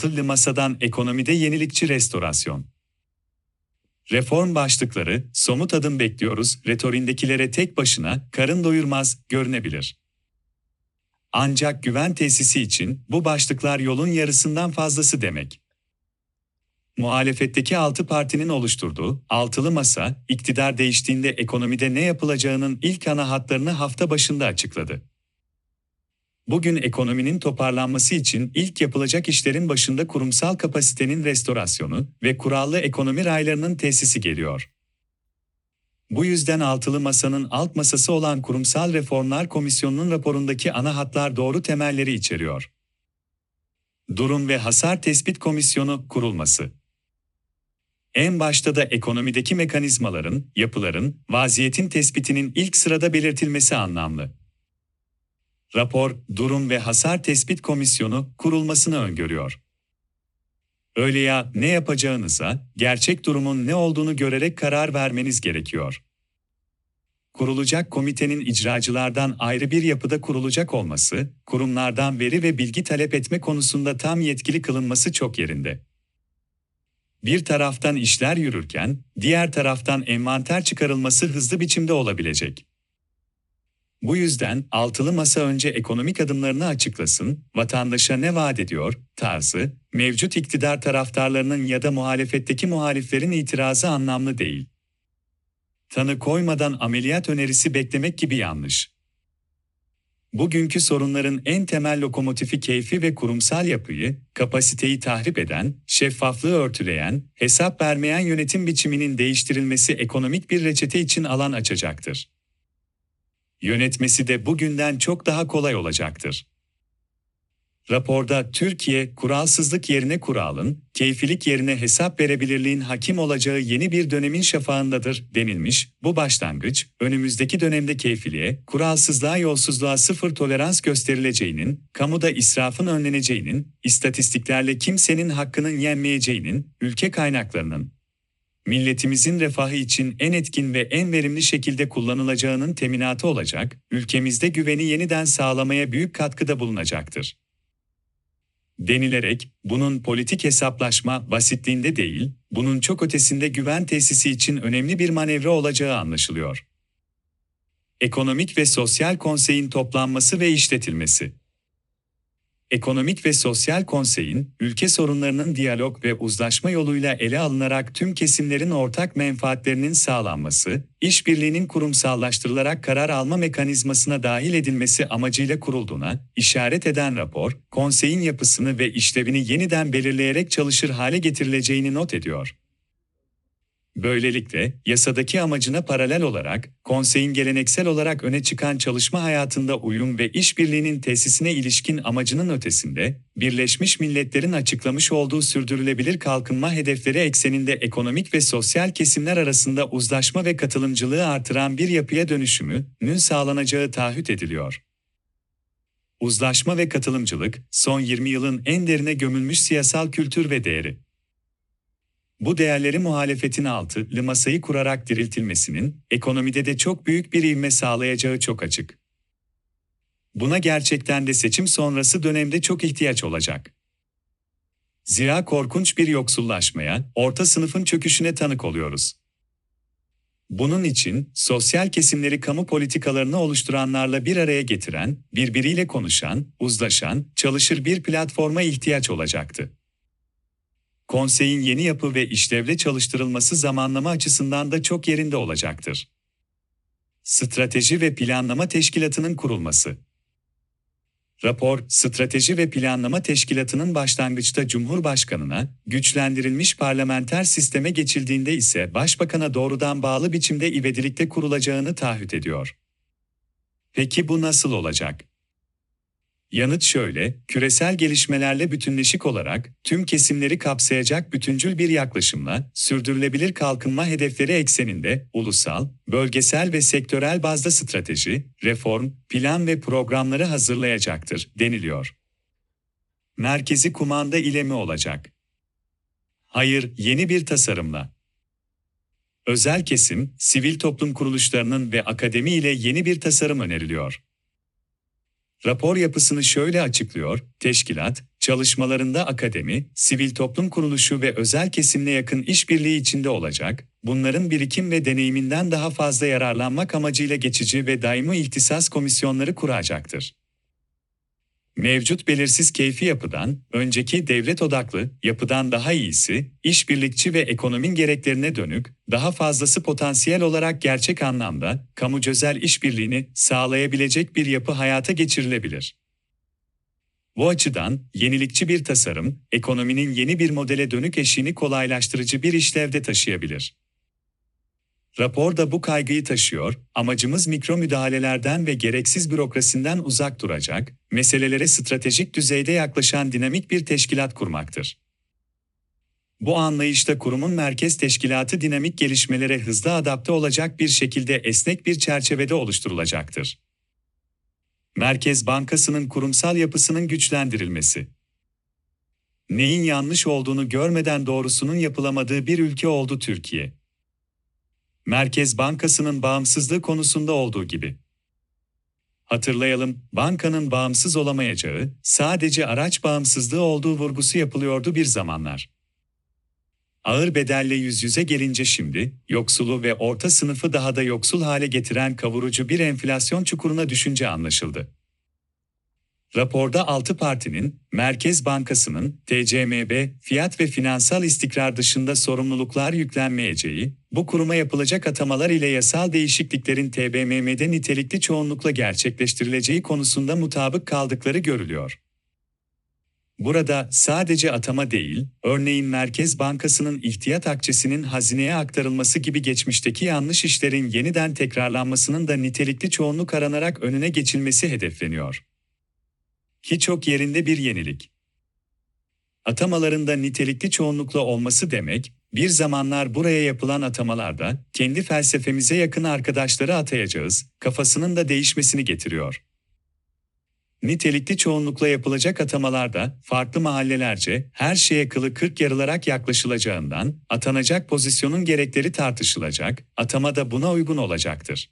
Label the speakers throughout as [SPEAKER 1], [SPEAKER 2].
[SPEAKER 1] Altılı Masa'dan ekonomide yenilikçi restorasyon. Reform başlıkları, somut adım bekliyoruz, retorindekilere tek başına, karın doyurmaz, görünebilir. Ancak güven tesisi için bu başlıklar yolun yarısından fazlası demek. Muhalefetteki altı partinin oluşturduğu altılı masa, iktidar değiştiğinde ekonomide ne yapılacağının ilk ana hatlarını hafta başında açıkladı. Bugün ekonominin toparlanması için ilk yapılacak işlerin başında kurumsal kapasitenin restorasyonu ve kurallı ekonomi raylarının tesisi geliyor. Bu yüzden altılı masanın alt masası olan Kurumsal Reformlar Komisyonu'nun raporundaki ana hatlar doğru temelleri içeriyor. Durum ve Hasar Tespit Komisyonu kurulması. En başta da ekonomideki mekanizmaların, yapıların, vaziyetin tespitinin ilk sırada belirtilmesi anlamlı. Rapor, Durum ve Hasar Tespit Komisyonu kurulmasını öngörüyor. Öyle ya ne yapacağınıza, gerçek durumun ne olduğunu görerek karar vermeniz gerekiyor. Kurulacak komitenin icracılardan ayrı bir yapıda kurulacak olması, kurumlardan veri ve bilgi talep etme konusunda tam yetkili kılınması çok yerinde. Bir taraftan işler yürürken, diğer taraftan envanter çıkarılması hızlı biçimde olabilecek. Bu yüzden altılı masa önce ekonomik adımlarını açıklasın, vatandaşa ne vaat ediyor, tarzı, mevcut iktidar taraftarlarının ya da muhalefetteki muhaliflerin itirazı anlamlı değil. Tanı koymadan ameliyat önerisi beklemek gibi yanlış. Bugünkü sorunların en temel lokomotifi keyfi ve kurumsal yapıyı, kapasiteyi tahrip eden, şeffaflığı örtüleyen, hesap vermeyen yönetim biçiminin değiştirilmesi ekonomik bir reçete için alan açacaktır. Yönetmesi de bugünden çok daha kolay olacaktır. Raporda Türkiye, kuralsızlık yerine kuralın, keyfilik yerine hesap verebilirliğin hakim olacağı yeni bir dönemin şafağındadır denilmiş. Bu başlangıç, önümüzdeki dönemde keyfiliğe, kuralsızlığa, yolsuzluğa sıfır tolerans gösterileceğinin, kamuda israfın önleneceğinin, istatistiklerle kimsenin hakkının yenmeyeceğinin, ülke kaynaklarının, milletimizin refahı için en etkin ve en verimli şekilde kullanılacağının teminatı olacak, ülkemizde güveni yeniden sağlamaya büyük katkıda bulunacaktır denilerek bunun politik hesaplaşma basitliğinde değil, bunun çok ötesinde güven tesisi için önemli bir manevra olacağı anlaşılıyor. Ekonomik ve Sosyal Konsey'in toplanması ve işletilmesi Ekonomik ve Sosyal Konsey'in, ülke sorunlarının diyalog ve uzlaşma yoluyla ele alınarak tüm kesimlerin ortak menfaatlerinin sağlanması, işbirliğinin kurumsallaştırılarak karar alma mekanizmasına dahil edilmesi amacıyla kurulduğuna işaret eden rapor, konseyin yapısını ve işlevini yeniden belirleyerek çalışır hale getirileceğini not ediyor. Böylelikle yasadaki amacına paralel olarak konseyin geleneksel olarak öne çıkan çalışma hayatında uyum ve işbirliğinin tesisine ilişkin amacının ötesinde Birleşmiş Milletler'in açıklamış olduğu sürdürülebilir kalkınma hedefleri ekseninde ekonomik ve sosyal kesimler arasında uzlaşma ve katılımcılığı artıran bir yapıya dönüşümünün sağlanacağı taahhüt ediliyor. Uzlaşma ve katılımcılık son 20 yılın en derine gömülmüş siyasal kültür ve değeri. Bu değerleri muhalefetin altı masayı kurarak diriltilmesinin ekonomide de çok büyük bir ivme sağlayacağı çok açık. Buna gerçekten de seçim sonrası dönemde çok ihtiyaç olacak. Zira korkunç bir yoksullaşmaya, orta sınıfın çöküşüne tanık oluyoruz. Bunun için sosyal kesimleri kamu politikalarını oluşturanlarla bir araya getiren, birbiriyle konuşan, uzlaşan, çalışır bir platforma ihtiyaç olacaktı. Konseyin yeni yapı ve işlevle çalıştırılması zamanlama açısından da çok yerinde olacaktır. Strateji ve Planlama Teşkilatı'nın kurulması Rapor, Strateji ve Planlama Teşkilatı'nın başlangıçta Cumhurbaşkanı'na, güçlendirilmiş parlamenter sisteme geçildiğinde ise Başbakan'a doğrudan bağlı biçimde ivedilikle kurulacağını taahhüt ediyor. Peki bu nasıl olacak? Yanıt şöyle, küresel gelişmelerle bütünleşik olarak tüm kesimleri kapsayacak bütüncül bir yaklaşımla sürdürülebilir kalkınma hedefleri ekseninde ulusal, bölgesel ve sektörel bazda strateji, reform, plan ve programları hazırlayacaktır deniliyor. Merkezi kumanda ile mi olacak? Hayır, yeni bir tasarımla. Özel kesim, sivil toplum kuruluşlarının ve akademi ile yeni bir tasarım öneriliyor. Rapor yapısını şöyle açıklıyor, teşkilat, Çalışmalarında akademi, sivil toplum kuruluşu ve özel kesimle yakın işbirliği içinde olacak, bunların birikim ve deneyiminden daha fazla yararlanmak amacıyla geçici ve daimi ihtisas komisyonları kuracaktır. Mevcut belirsiz keyfi yapıdan, önceki devlet odaklı, yapıdan daha iyisi, işbirlikçi ve ekonomin gereklerine dönük, daha fazlası potansiyel olarak gerçek anlamda, kamu-cözel işbirliğini sağlayabilecek bir yapı hayata geçirilebilir. Bu açıdan, yenilikçi bir tasarım, ekonominin yeni bir modele dönük eşiğini kolaylaştırıcı bir işlevde taşıyabilir. Rapor da bu kaygıyı taşıyor, amacımız mikro müdahalelerden ve gereksiz bürokrasiden uzak duracak, meselelere stratejik düzeyde yaklaşan dinamik bir teşkilat kurmaktır. Bu anlayışta kurumun merkez teşkilatı dinamik gelişmelere hızlı adapte olacak bir şekilde esnek bir çerçevede oluşturulacaktır. Merkez Bankası'nın kurumsal yapısının güçlendirilmesi. Neyin yanlış olduğunu görmeden doğrusunun yapılamadığı bir ülke oldu Türkiye. Merkez Bankası'nın bağımsızlığı konusunda olduğu gibi. Hatırlayalım, bankanın bağımsız olamayacağı, sadece araç bağımsızlığı olduğu vurgusu yapılıyordu bir zamanlar. Ağır bedelle yüz yüze gelince şimdi, yoksulu ve orta sınıfı daha da yoksul hale getiren kavurucu bir enflasyon çukuruna düşünce anlaşıldı. Raporda 6 partinin, Merkez Bankası'nın, TCMB, fiyat ve finansal istikrar dışında sorumluluklar yüklenmeyeceği, bu kuruma yapılacak atamalar ile yasal değişikliklerin TBMM'de nitelikli çoğunlukla gerçekleştirileceği konusunda mutabık kaldıkları görülüyor. Burada sadece atama değil, örneğin Merkez Bankası'nın ihtiyat akçesinin hazineye aktarılması gibi geçmişteki yanlış işlerin yeniden tekrarlanmasının da nitelikli çoğunluk aranarak önüne geçilmesi hedefleniyor. Ki çok yerinde bir yenilik. Atamalarında nitelikli çoğunlukla olması demek, bir zamanlar buraya yapılan atamalarda kendi felsefemize yakın arkadaşları atayacağız, kafasının da değişmesini getiriyor. Nitelikli çoğunlukla yapılacak atamalarda farklı mahallelerce her şeye kılı kırk yarılarak yaklaşılacağından atanacak pozisyonun gerekleri tartışılacak, atama da buna uygun olacaktır.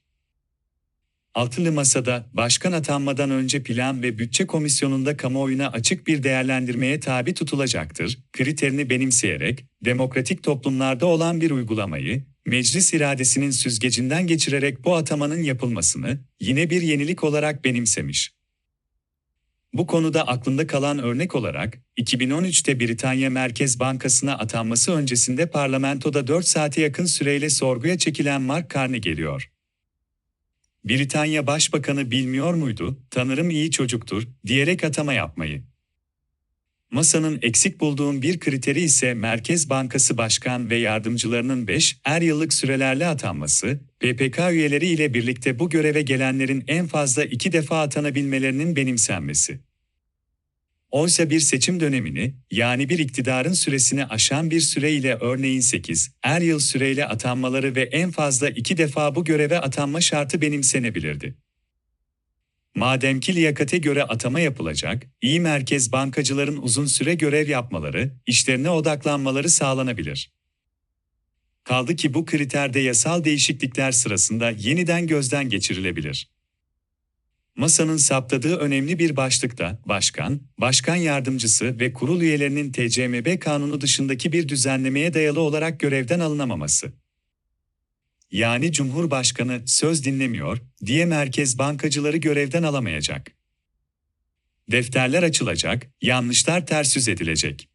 [SPEAKER 1] Altılı Masa'da başkan atanmadan önce plan ve bütçe komisyonunda kamuoyuna açık bir değerlendirmeye tabi tutulacaktır. Kriterini benimseyerek demokratik toplumlarda olan bir uygulamayı meclis iradesinin süzgecinden geçirerek bu atamanın yapılmasını yine bir yenilik olarak benimsemiş. Bu konuda aklında kalan örnek olarak 2013'te Britanya Merkez Bankası'na atanması öncesinde parlamentoda 4 saate yakın süreyle sorguya çekilen Mark Carney geliyor. Britanya Başbakanı bilmiyor muydu, tanırım iyi çocuktur, diyerek atama yapmayı. Masanın eksik bulduğum bir kriteri ise Merkez Bankası Başkan ve yardımcılarının 5 er yıllık sürelerle atanması, PPK üyeleri ile birlikte bu göreve gelenlerin en fazla iki defa atanabilmelerinin benimsenmesi. Oysa bir seçim dönemini, yani bir iktidarın süresini aşan bir süre ile örneğin 8, er yıl süreyle atanmaları ve en fazla iki defa bu göreve atanma şartı benimsenebilirdi. Madem ki liyakate göre atama yapılacak, iyi merkez bankacıların uzun süre görev yapmaları, işlerine odaklanmaları sağlanabilir. Kaldı ki bu kriterde yasal değişiklikler sırasında yeniden gözden geçirilebilir. Masanın saptadığı önemli bir başlıkta başkan, başkan yardımcısı ve kurul üyelerinin TCMB kanunu dışındaki bir düzenlemeye dayalı olarak görevden alınamaması. Yani Cumhurbaşkanı söz dinlemiyor diye merkez bankacıları görevden alamayacak. Defterler açılacak, yanlışlar ters yüz edilecek.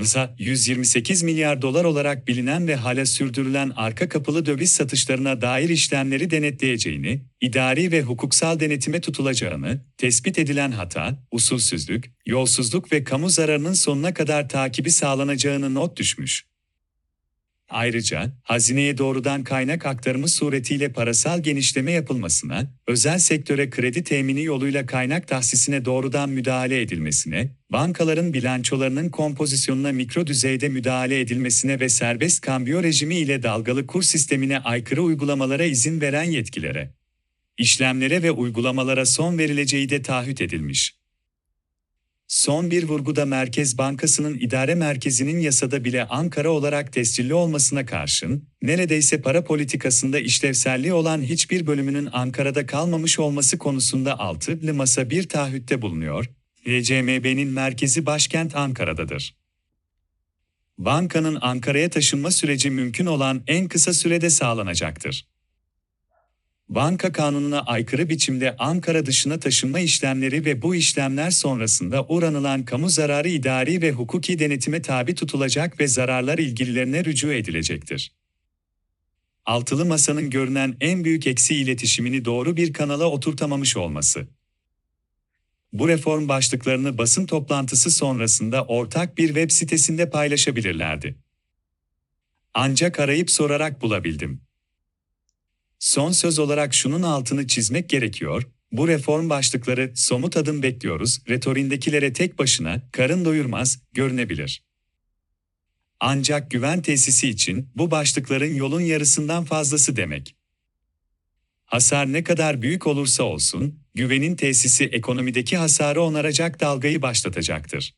[SPEAKER 1] Mısa 128 milyar dolar olarak bilinen ve hala sürdürülen arka kapılı döviz satışlarına dair işlemleri denetleyeceğini, idari ve hukuksal denetime tutulacağını, tespit edilen hata, usulsüzlük, yolsuzluk ve kamu zararının sonuna kadar takibi sağlanacağını not düşmüş. Ayrıca, hazineye doğrudan kaynak aktarımı suretiyle parasal genişleme yapılmasına, özel sektöre kredi temini yoluyla kaynak tahsisine doğrudan müdahale edilmesine, bankaların bilançolarının kompozisyonuna mikro düzeyde müdahale edilmesine ve serbest kambiyo rejimi ile dalgalı kur sistemine aykırı uygulamalara izin veren yetkilere, işlemlere ve uygulamalara son verileceği de taahhüt edilmiş. Son bir vurguda Merkez Bankası'nın idare merkezinin yasada bile Ankara olarak tescilli olmasına karşın, neredeyse para politikasında işlevselliği olan hiçbir bölümünün Ankara'da kalmamış olması konusunda altılı masa bir taahhütte bulunuyor, ECMB'nin merkezi başkent Ankara'dadır. Bankanın Ankara'ya taşınma süreci mümkün olan en kısa sürede sağlanacaktır. Banka kanununa aykırı biçimde Ankara dışına taşınma işlemleri ve bu işlemler sonrasında uğranılan kamu zararı idari ve hukuki denetime tabi tutulacak ve zararlar ilgililerine rücu edilecektir. Altılı Masa'nın görünen en büyük eksi iletişimini doğru bir kanala oturtamamış olması. Bu reform başlıklarını basın toplantısı sonrasında ortak bir web sitesinde paylaşabilirlerdi. Ancak arayıp sorarak bulabildim. Son söz olarak şunun altını çizmek gerekiyor, bu reform başlıkları somut adım bekliyoruz, retorindekilere tek başına karın doyurmaz görünebilir. Ancak güven tesisi için bu başlıkların yolun yarısından fazlası demek. Hasar ne kadar büyük olursa olsun, güvenin tesisi ekonomideki hasarı onaracak dalgayı başlatacaktır.